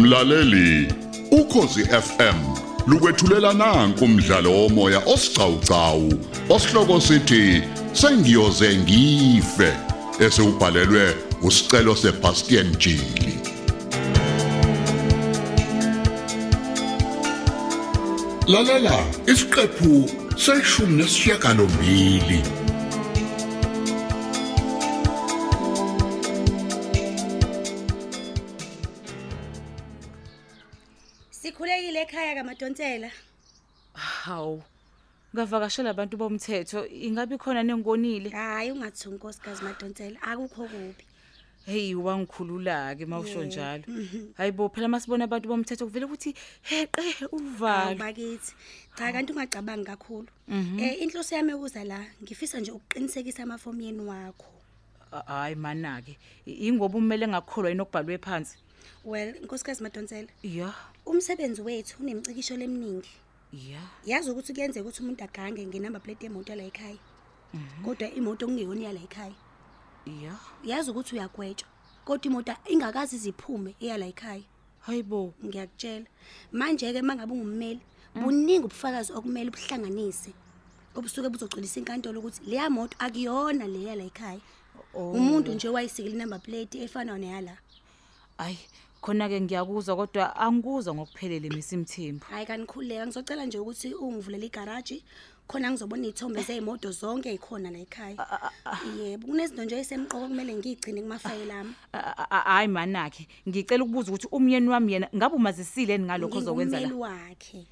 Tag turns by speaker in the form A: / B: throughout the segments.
A: Mlaleli, ukhosi FM lukwethulela nanku umdlalo womoya osiqhawqhawo osihloko sithi sengiyoze ngife esewubhalelwe usicelo seBastian Jili. Lalela isiqephu seshumi nesishiyagalombili
B: Sikhulekile ekhaya kaMadonsela.
C: Hawu. Ngavakashela abantu bomthetho ingabe khona nengonile.
B: Hayi ungathi unkosikazi Madonsela akukho kubi.
C: Hey wangikhulula ke mawusho
B: Yebo.
C: njalo.
B: Mhm.
C: Hayibo phela masibona abantu bomthetho kuvela ukuthi heqe uvalo.
B: Bakithi. Cha kanti ungacabangi kakhulu.
C: Mhm.
B: Eh inhloso yami ukuza la ngifisa nje ukuqinisekisa amafomu yenu wakho.
C: Hayi mana ke. Ingoba umele ngakholwa inokubhalwe phansi.
B: Well nkosikazi Madonsela
C: Yeah.
B: umsebenzi wethu unemcikisho leminingi.
C: Yeah.
B: Yazi ukuthi kuyenzeka ukuthi umuntu agange ngenamba plate yemoto la ekhaya. Kodwa imoto kungeyona yala ekhaya.
C: Yeah.
B: Yazi ukuthi uyagwetshwa. Kodwa imoto ingakazi ziphume eyala ekhaya.
C: Hayibo.
B: ngiyakutshela manje ke mangabe ungummeli buningi ubufakazi okumele ubuhlanganise obusuke buzogcwalisa inkantolo ukuthi leya moto akuyona leya la ekhaya
C: Oh.
B: umuntu nje wayisikile number plate efana neyala
C: Ay khona ke ngiyakuzwa kodwa angikuzwa ngokuphelele misimthimbu.
B: hayi kanikhuleka ngizocela nje ukuthi ungivulela igaraji khona ngizobona izithombe zezimoto zonke ezikhona la ekhaya. Yebo kunezinto nje esemqoko kumele ngiyigcine kumafayela ami.
C: Hayi mana ke. Ngicela ukubuza ukuthi umyeni wami yena ngabe umazisile ngalokho ozokwenza
B: Ngingumeli
C: la.
B: wakhe.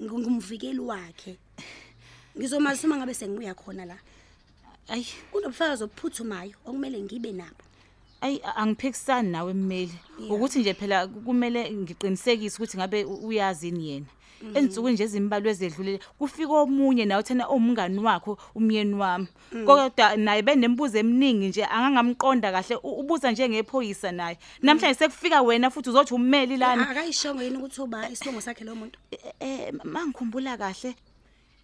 B: Ngingumvikeli wakhe. Ngizomazisa uma ngabe sengibuya khona la.
C: Ay
B: kunobufakazi obuphuthumayo okumele ngibe nabo.
C: Ay angiphikisani nawe mmeli.
B: Yeah.
C: Ukuthi nje phela kumele ngiqinisekise ukuthi ngabe u- uyazini yena. Ensukwini nje ezimbalwa ezedlulile kufika omunye nawe thena omngani wakho umyeni wami. Kodwa naye benembuzo eminingi nje angangamqonda kahle u- ubuza nje ngephoyisa naye. Namhlanje sekufika wena futhi uzothi ummeli lana.
B: akayishongo yini ukuthi uba isibongo sakhe lo muntu
C: Eh mangikhumbula kahle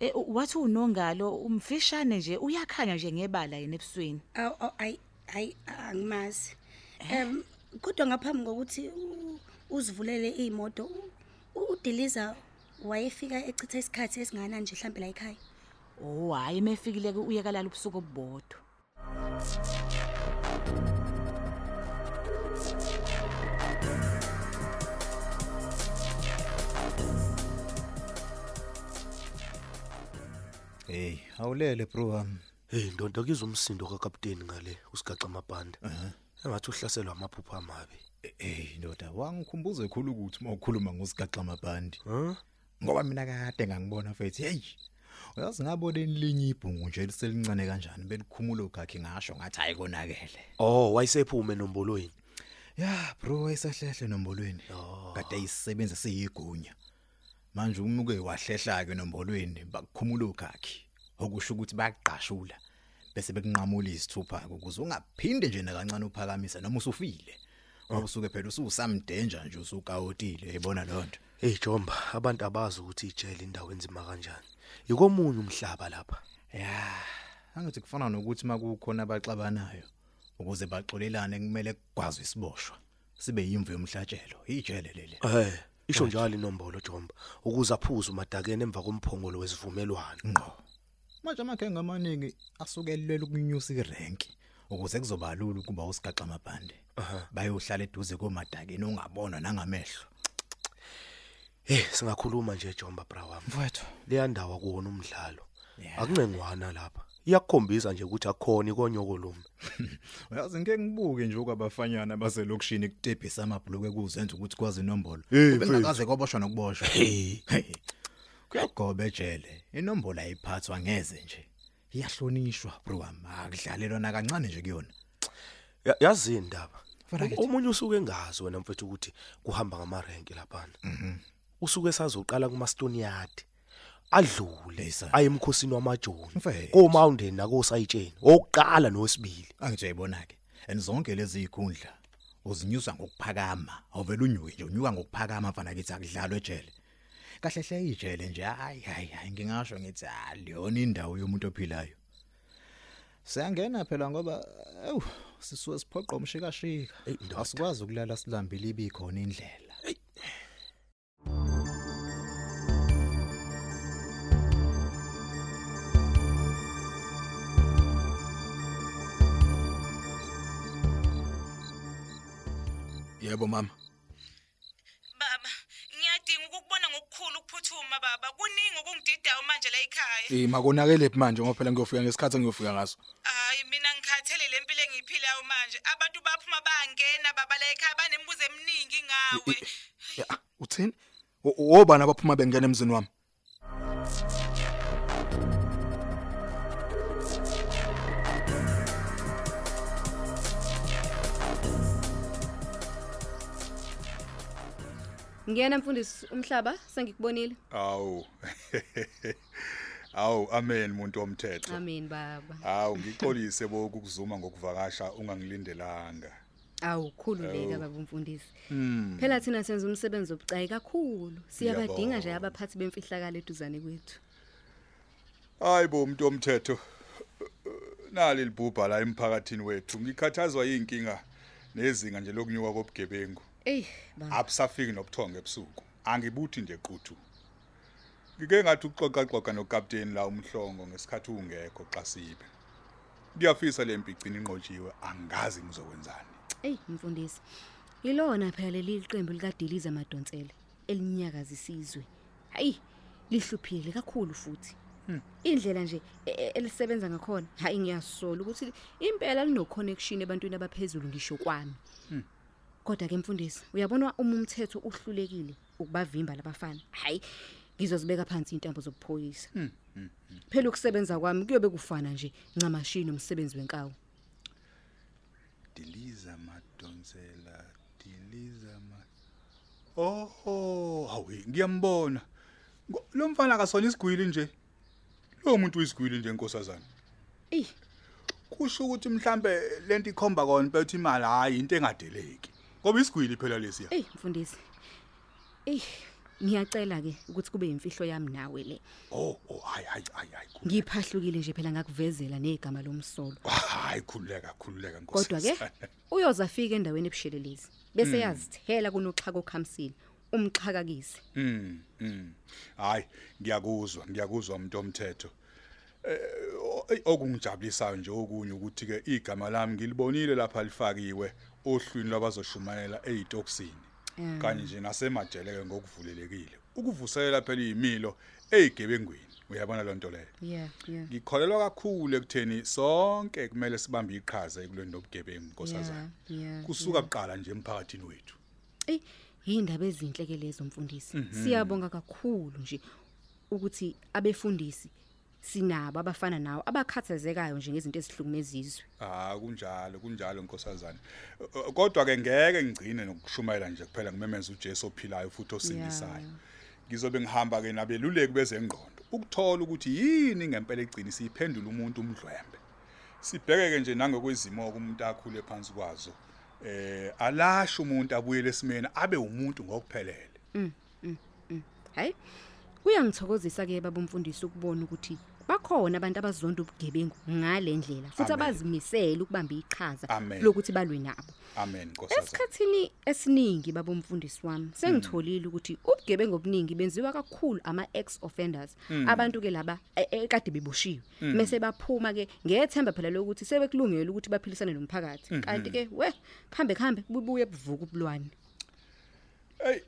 C: eh, u- wathi unongalo umfishane nje uyakhanya nje ngebala yena ebusweni.
B: Aw, aw, ayi hayi angimazi em kodwa ngaphambi kokuthi u- uzivulele imoto u- udiliza wayefika echitha isikhathi esingana nje mhlambe la ekhaya
C: Oh hayi mefikile ke uyekalala ubusuku obubodwa.
D: Hey, awulele bro wami.
E: Hey ndonto kizwa umsindo kakapteni ngale usigaxa amabhande. Engathi uhlaselwa amaphupho amabi.
D: Hey ndoda, wangikhumbuza ekhulu ukuthi mawukhuluma ngosigaxa amabhandi.
E: Huh?
D: Ngoba mina kade ngangibona fethi, hey. Uyazi ngabona elinye ibhungu nje liselincane kanjani belikhumula ukhakhi ngasho ngathi ayikonakele.
E: Oh wayesephume nombolweni.
D: Ya bro wayesahlehle nombolweni. Kade ayisebenza seyigunya. Manje umuke wahlehla ke nombolweni bakukhumula ukhakhi. Okusho ukuthi bayaqashula bese bekunqamula izithupha ukuze ungaphinde nje nakancane uphakamisa noma usufile. Ngoba usuke phela ususamdenja nje usukawotile yibona lonto.
E: Hey Jomba, abantu abazi ukuthi ijele indawo enzima kanjani. Yikomunye umhlaba lapha.
D: Ya, angithi kufana nokuthi makukhona abaxabanayo ukuze baxolelane kumele kugwazwe isiboshwa. Sibe yimvu yomhlatshelo, ijele leli.
E: Eh, isho njalo inombolo Jomba, ukuze aphuze umadakene emva komphongolo wesivumelwano.
D: Ngqo. Manje amakhenga amaningi asukelele ukunyusa irenki ukuze kuzoba lula ukuba usigaxa amabhande. Bayohlala eduze komadakeni ongabona nangamehlo.
E: Eh, singakhuluma nje Jomba bra wami.
D: Mfowethu,
E: Leya ndawo kuwona umdlalo.
D: Yeah.
E: Akuncengwana lapha. Iyakukhombisa nje ukuthi akhona ikonyoko lumi.
D: uyazi ngeke ngibuke nje okwabafanyana baselokishini kutebhisa amabhuluke kuzenza ukuthi kwazi inombolo.
E: Hey,
D: Bengakaze kwaboshwa nokuboshwa. Kuyagoba ejele. Inombolo ayiphathwa ngeze nje. Iyahlonishwa bro wami. Akudlalelwa na kancane nje kuyona.
E: Ya- Yazi indaba. Omunye usuke engazi wena mfethu ukuthi kuhamba ngamarenke lapha. Mhm. Usuke sazoqala kuma Stone Yard. Adlule ayemkhosini wamajoni. Ko Mountain nako Sayitsheni. Oqala nowesibili.
D: Angithi uyayibona ke. And zonke lezi ikhundla uzinyusa ngokuphakama. Awuvela unyuke nje unyuka ngokuphakama mfana kithi akudlalwe ejele. kahle hle ijele nje hayi hayi ngingasho ngithi aliyona indawo yomuntu ophilayo. Siyangena phela ngoba ewu sisuwe siphoqa
E: umshika shika
D: asikwazi ukulala silambile ibikhona indlela. Yebo mama.
C: Kuningi okungididayo manje la ekhaya
D: Eh makonakele manje ngoba phela ngiyofika ngesikhathi engiyofika ngaso.
C: hayi mina ngikhathele le mpilo engiyiphilayo manje abantu baphuma bangena baba la ekhaya banembuzo eminingi ngawe
D: Ya, uthini? Obani abaphuma bengena emzini wami?
F: Ngiyena mfundisi umhlaba sengikubonile.
G: Awu. Awu amen umuntu womthetho.
F: Amen baba.
G: Awu ngixolise bokukuzuma ngokuvakasha ungangilindelanga.
F: Awu khululeka baba umfundisi. Phela thina senza umsebenzi obucayi kakhulu. Siyabadinga nje
G: Ngiyabonga.
F: abaphathi bemfihlakalo eduzane kwethu.
G: Hayibo umuntu womthetho. Nali libhubha la emphakathini wethu. Ngikhathazwa yinkinga nezinga nje lokunyuka kobugebengu.
F: Ey baba.
G: Abusafiki nobuthongo ebusuku. Angibuthi nje quthu. Ngike ngathi uxoxa xoxa nokapteni la umhlongo ngesikhathi ungekho xa sibe. Ngiyafisa lempi igcina inqotshiwe angazi ngizokwenzani.
F: Ey mfundisi. Ilona phela leli qembu likadiliza Madonsela elinyakaza isizwe. Hayi lihluphile kakhulu futhi. Indlela nje e- e- elisebenza ngakhona hayi ngiyasola ukuthi impela lino connection ebantwini abaphezulu ngisho kwami. Kodwa ke mfundisi uyabona uma umthetho uhlulekile ukubavimba labafana. Hayi ngizozibeka phansi intambo zobuphoyisa. Phela ukusebenza kwami kuyobe kufana nje ncamashini nomsebenzi wenkawu.
G: Diliza Madonsela, Diliza ma Oh, hawe ngiyambona. Lo mfana akasona isigwili nje. Lo muntu uyisigwili nje enkosazana.
F: Ey
G: Kusho ukuthi mhlambe lento ikhomba kona bethi imali hayi into engadeleki. Ngoba isigwili phela lesiya.
F: Ey mfundisi. Ey ngiyacela ke ukuthi kube imfihlo yami nawe le.
G: Oh, oh hayi hayi hayi hayi. khululeka.
F: Ngiphahlukile nje phela ngakuvezela negama lomsolo.
G: Hayi khululeka khululeka
F: Kodwa ke
G: nkosazana.
F: uyoza fika endaweni ebushelelezi bese yazithela kunoxhaka okhamsile umxhakakise.
G: Mm. mm. Hayi, ngiyakuzwa, ngiyakuzwa umuntu omthetho. Eh o- okungijabulisayo nje okunye ukuthi ke igama lami ngilibonile lapha lifakiwe ohlwini lwabazoshumayela ezitoksini.
F: Yeah.
G: Kanye nje nasemajeleke ngokuvulelekile. Ukuvuselela phela izimilo ezigebengwini. Uyabona le nto leyo.
F: Yeah, yeah.
G: Ngikholelwa kakhulu ekutheni sonke kumele sibambe iqhaza ekulweni nobugebengu nkosazana. Kusuka kuqala nje emphakathini wethu.
F: Ey indaba ezinhle ke lezo mfundisi. Siyabonga kakhulu nje ukuthi abefundisi sinabo abafana nawo abakhathazekayo nje ngezinto ezihlukumezizwe.
G: Ah kunjalo kunjalo nkosazana. Eh, Kodwa ke ngeke ngigcine nokushumayela nje kuphela ngimemeza uJesu ophilayo futhi osindisayo.
F: Yeah.
G: Ngizobe ngihamba ke nabeluleki bezengqondo ukuthola ukuthi yini ngempela egcini siyiphendula umuntu umdlwembe. Sibhekeke nje nangokwezimo umuntu akhule phansi kwazo. Eh alasho umuntu abuyele esimeni abe umuntu ngokuphelele.
F: Hayi. Kuyangithokozisa ke baba umfundisi ukubona ukuthi bakhona abantu abazonda ubugebengu ngale ndlela futhi
G: Amen.
F: abazimisela ukubamba iqhaza
G: Amen.
F: lokuthi balwe nabo.
G: Amen nkosazana.
F: Esikhathini esiningi baba umfundisi wami sengitholile ukuthi ubugebengu obuningi benziwa kakhulu ama ex offenders abantu ke laba e- ekade beboshiwe mase baphuma ke ngethemba phela lokuthi sebekulungela ukuthi baphilisane nomphakathi kanti ke we khambe khambe bubuye buvuka ubulwane
G: Ey,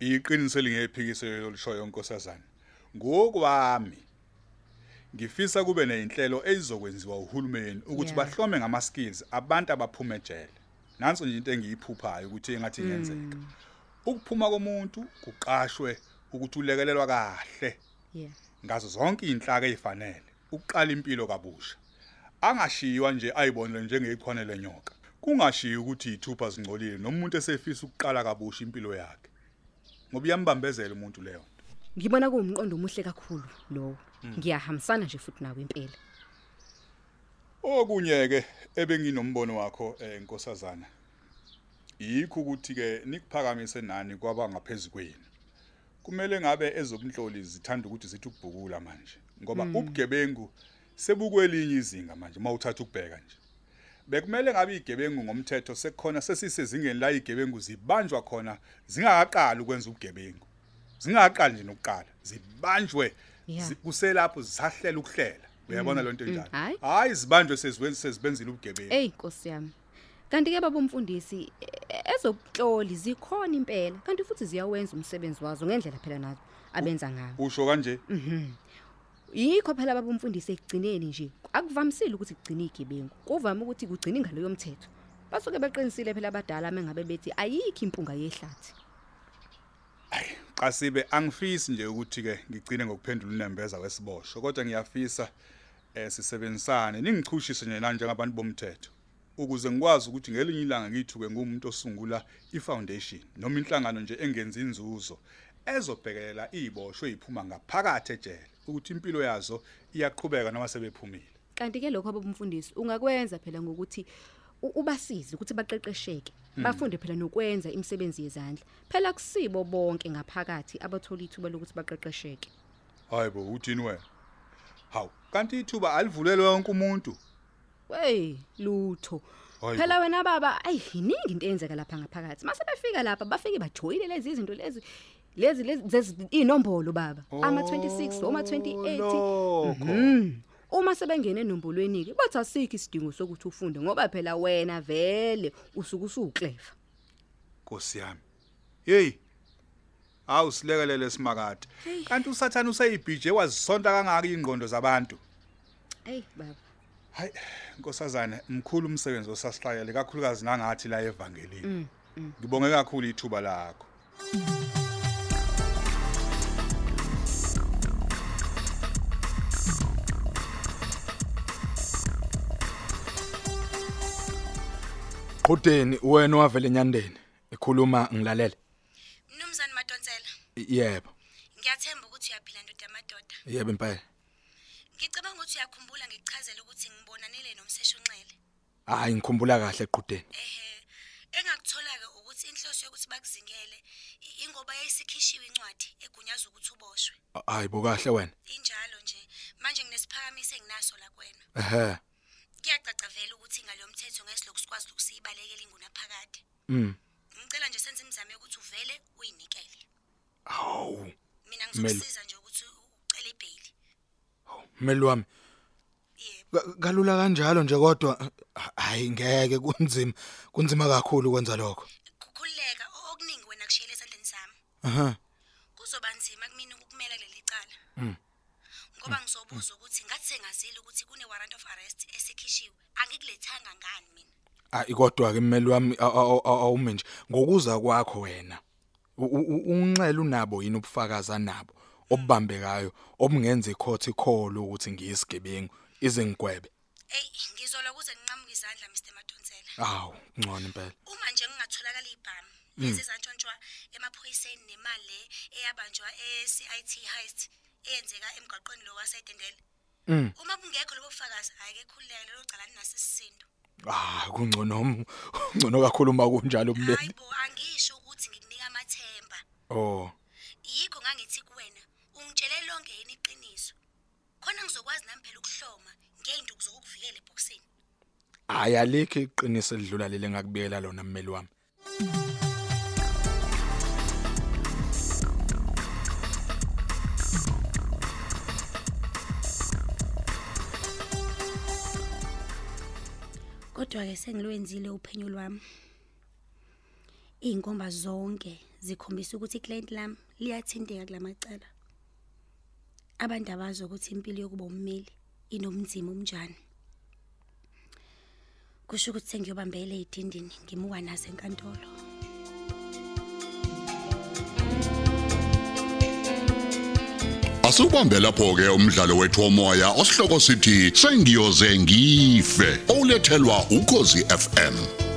G: iqiniso lingephikiselo lolushoyo nkosazana. Ngokwami ngifisa kube nezinhlelo ezizokwenziwa uhulumeni ukuthi bahlome ngama skills abantu abaphuma ejele. Nanso nje into engiyiphuphayo ukuthi engathi ingenzeka. Ukuphuma komuntu kuqashwe ukuthi ulekelelwa kahle ngazo zonke izinhlaka ezifanele ukuqala impilo kabusha. Angashiywa nje ayibonele njengeyichwane lenyoka. Kungashiyi ukuthi ithupha zingcolile noma umuntu esefisa ukuqala kabusha impilo yakhe. Ngoba iyambambezela umuntu leyo.
F: ngibona kuwumqondo omuhle kakhulu lowo ngiyahambisana nje futhi nawe impela
G: Okunye ke ebenginombono wakho eh, nkosazana. Yikho ukuthi ke nikuphakamise nani kwaba ngaphezulu kwenu. Kumele ngabe ezobunhloli zithanda ukuthi zithi ukubhukula manje ngoba ubugebengu sebukwelinye izinga manje mawuthatha ukubheka nje. Bekumele ngabe igebengu ngomthetho sekukhona sesisezingeni la igebengu zibanjwa khona zingakaqali ukwenza ubugebengu. Zingakaqali nje nokuqala zibanjwe
F: Yeah.
G: zi- kuselapho zisahlela ukuhlela. Uyabona lento
F: mm,
G: njalo.
F: hayi.
G: Hayi zibanjwe seziwenza sezibenzile ubugebengu.
F: Ey Nkosi yami kanti ke baba umfundisi e- ezokuhloli zikhona impela kanti futhi ziyawenza umsebenzi wazo ngendlela phela nazo abenza ngayo
G: usho kanje
F: yikho phela baba umfundisi ekugcineni nje. Akuvamisile ukuthi kugcine igebengu kuvame ukuthi kugcine ngaloyo mthetho basuke beqinisile phela abadala mengabe bethi ayikho impunga yehlathi.
G: Qasibe angifisi nje ukuthi ke ngigcine ngokuphendula unembeza wesiboshwa kodwa ngiyafisa eh sisebenzisane ningichushiswe nje la njengabantu bomthetho ukuze ngikwazi ukuthi ngelinye ilanga ngithuke ngumuntu osungula ifoundation noma inhlangano nje engenza inzuzo ezobhekelela iziboshwe eziphuma ngaphakathi ejele ukuthi impilo yazo iyaqhubeka noma sebephumile.
F: Kanti ke lokho baba umfundisi ungakwenza phela ngokuthi u- ubasize ukuthi baqeqesheke bafunde phela nokwenza imisebenzi yezandla. Phela kusibo bonke ngaphakathi abathola ithuba lokuthi baqeqesheke.
G: Hayibo uthini wena? Hawu kanti ithuba alivulelwe wonke umuntu.
F: Wey lutho.
G: Hayibo.
F: phela wena baba ayi iningi into eyenzeka lapha ngaphakathi. Mase befika lapha bafike bajoyile lezi izinto lezi. Lezi lezi inombolo baba ama 26 oma 28
G: lokho
F: Mm. Uma sebengene enombolweni ke bathi asikho isidingo sokuthi ufunde ngoba phela wena vele usuke usuclever.
G: Nkosi yami. Hey. Awu silekelele simakade. Kanti usathana useyibhije wazisonta kangaka ingqondo zabantu.
F: Hey baba.
G: Hayi nkosazana mkhulu umsebenzi osasihlayele kakhulukazi nangathi la evangelini. Ngibonge kakhulu ithuba lakho.
H: Qhudeni wena wavela enyandeni ekhuluma ngilalela.
B: Mnumzane Madonsela,
H: Yebo,
B: ngiyathemba ukuthi uyaphila ndoda yamadoda.
H: yebo impela.
B: Ngicabanga ukuthi uyakhumbula ngikuchazela ukuthi ngibonanele nomseshonxele.
H: Hayi ngikhumbula kahle qhudeni.
B: Ehe, engakuthola ke ukuthi inhloso yokuthi bakuzingele ingoba yayisikhishiwe incwadi egunyaza ukuthi uboshwe.
H: Hayi bo kahle wena.
B: Injalo nje. Manje nginesiphakamiso enginaso la kuwena.
H: Ehhe.
B: Kuyacaca vele ukuthi ngalo mthetho ngesilokhu sikwazi ukusibalekela inguna phakade.
H: Mm.
B: Ngicela nje senze imizamo yokuthi uvele uyinikele.
H: Hawu,
B: Mina ngizokusiza nje ukuthi ucele ibhayili.
H: meli wami. Kalula kanjalo nje kodwa hayi ngeke kunzima. Kunzima kakhulu ukwenza lokho.
B: Kukhululeka okuningi wena kushiyele esandleni sami.
H: Aha.
B: Kuzoba nzima kumina ukukumela kuleli cala.
H: Mm.
B: Ngoba ngizobuza ukuthi ngathi sengazile ukuthi kune warrant of arrest esikhishiwe. Angikulethanga ngani mina?
H: Hayi kodwa ke mmeli wami awume nje ngokuza kwakho wena. Unxele unabo yini ubufakazi anabo obubambekayo obungenza icourt ikholo ukuthi ngiyisigebengu ize ngigwebe.
B: Ey, ngizolwa kuze nginqamuke izandla Mr Madonsela.
H: Awu, ngcono impela.
B: Uma nje ngingatholakala ibhamu lezi zantshontshwa emaphoyiseni nemali le eyabanjwa e-CIT heist eyenzeka emgwaqweni lo wasedendele.
H: Mm.
B: Uma kungekho lobo bufakazi ayike khululeka lelo cala linasisindo.
H: Ah, kungcono ngcono kakhulu uma kunjalo mmeli.
B: Hayibo angisho ukuthi ngikunika amathemba.
H: Oh.
B: Yikho ngangithi kuwena ungitshele lonke yini iqiniso. Khona ngizokwazi nami phela ukuhloma ngeinduku zokuvikela ebhokisini.
H: Hayi alikho iqiniso elidlula leli engakubiyela lona mmeli wami.
B: Kodwa ke sengilwenzile uphenyo lwami. Izinkomba zonke zikhombisa ukuthi iclient lami liyathinteka kulamacala. Abantu abazi ukuthi impilo yokuba ummeli inomzimo omnjani. Kusho ukuthi sengiyobambela ezidindini ngimuka nazo enkantolo.
I: Asubambe lapho ke umdlalo wethu womoya osihloko sithi sengiyoze ngife olethelwa ukozi FM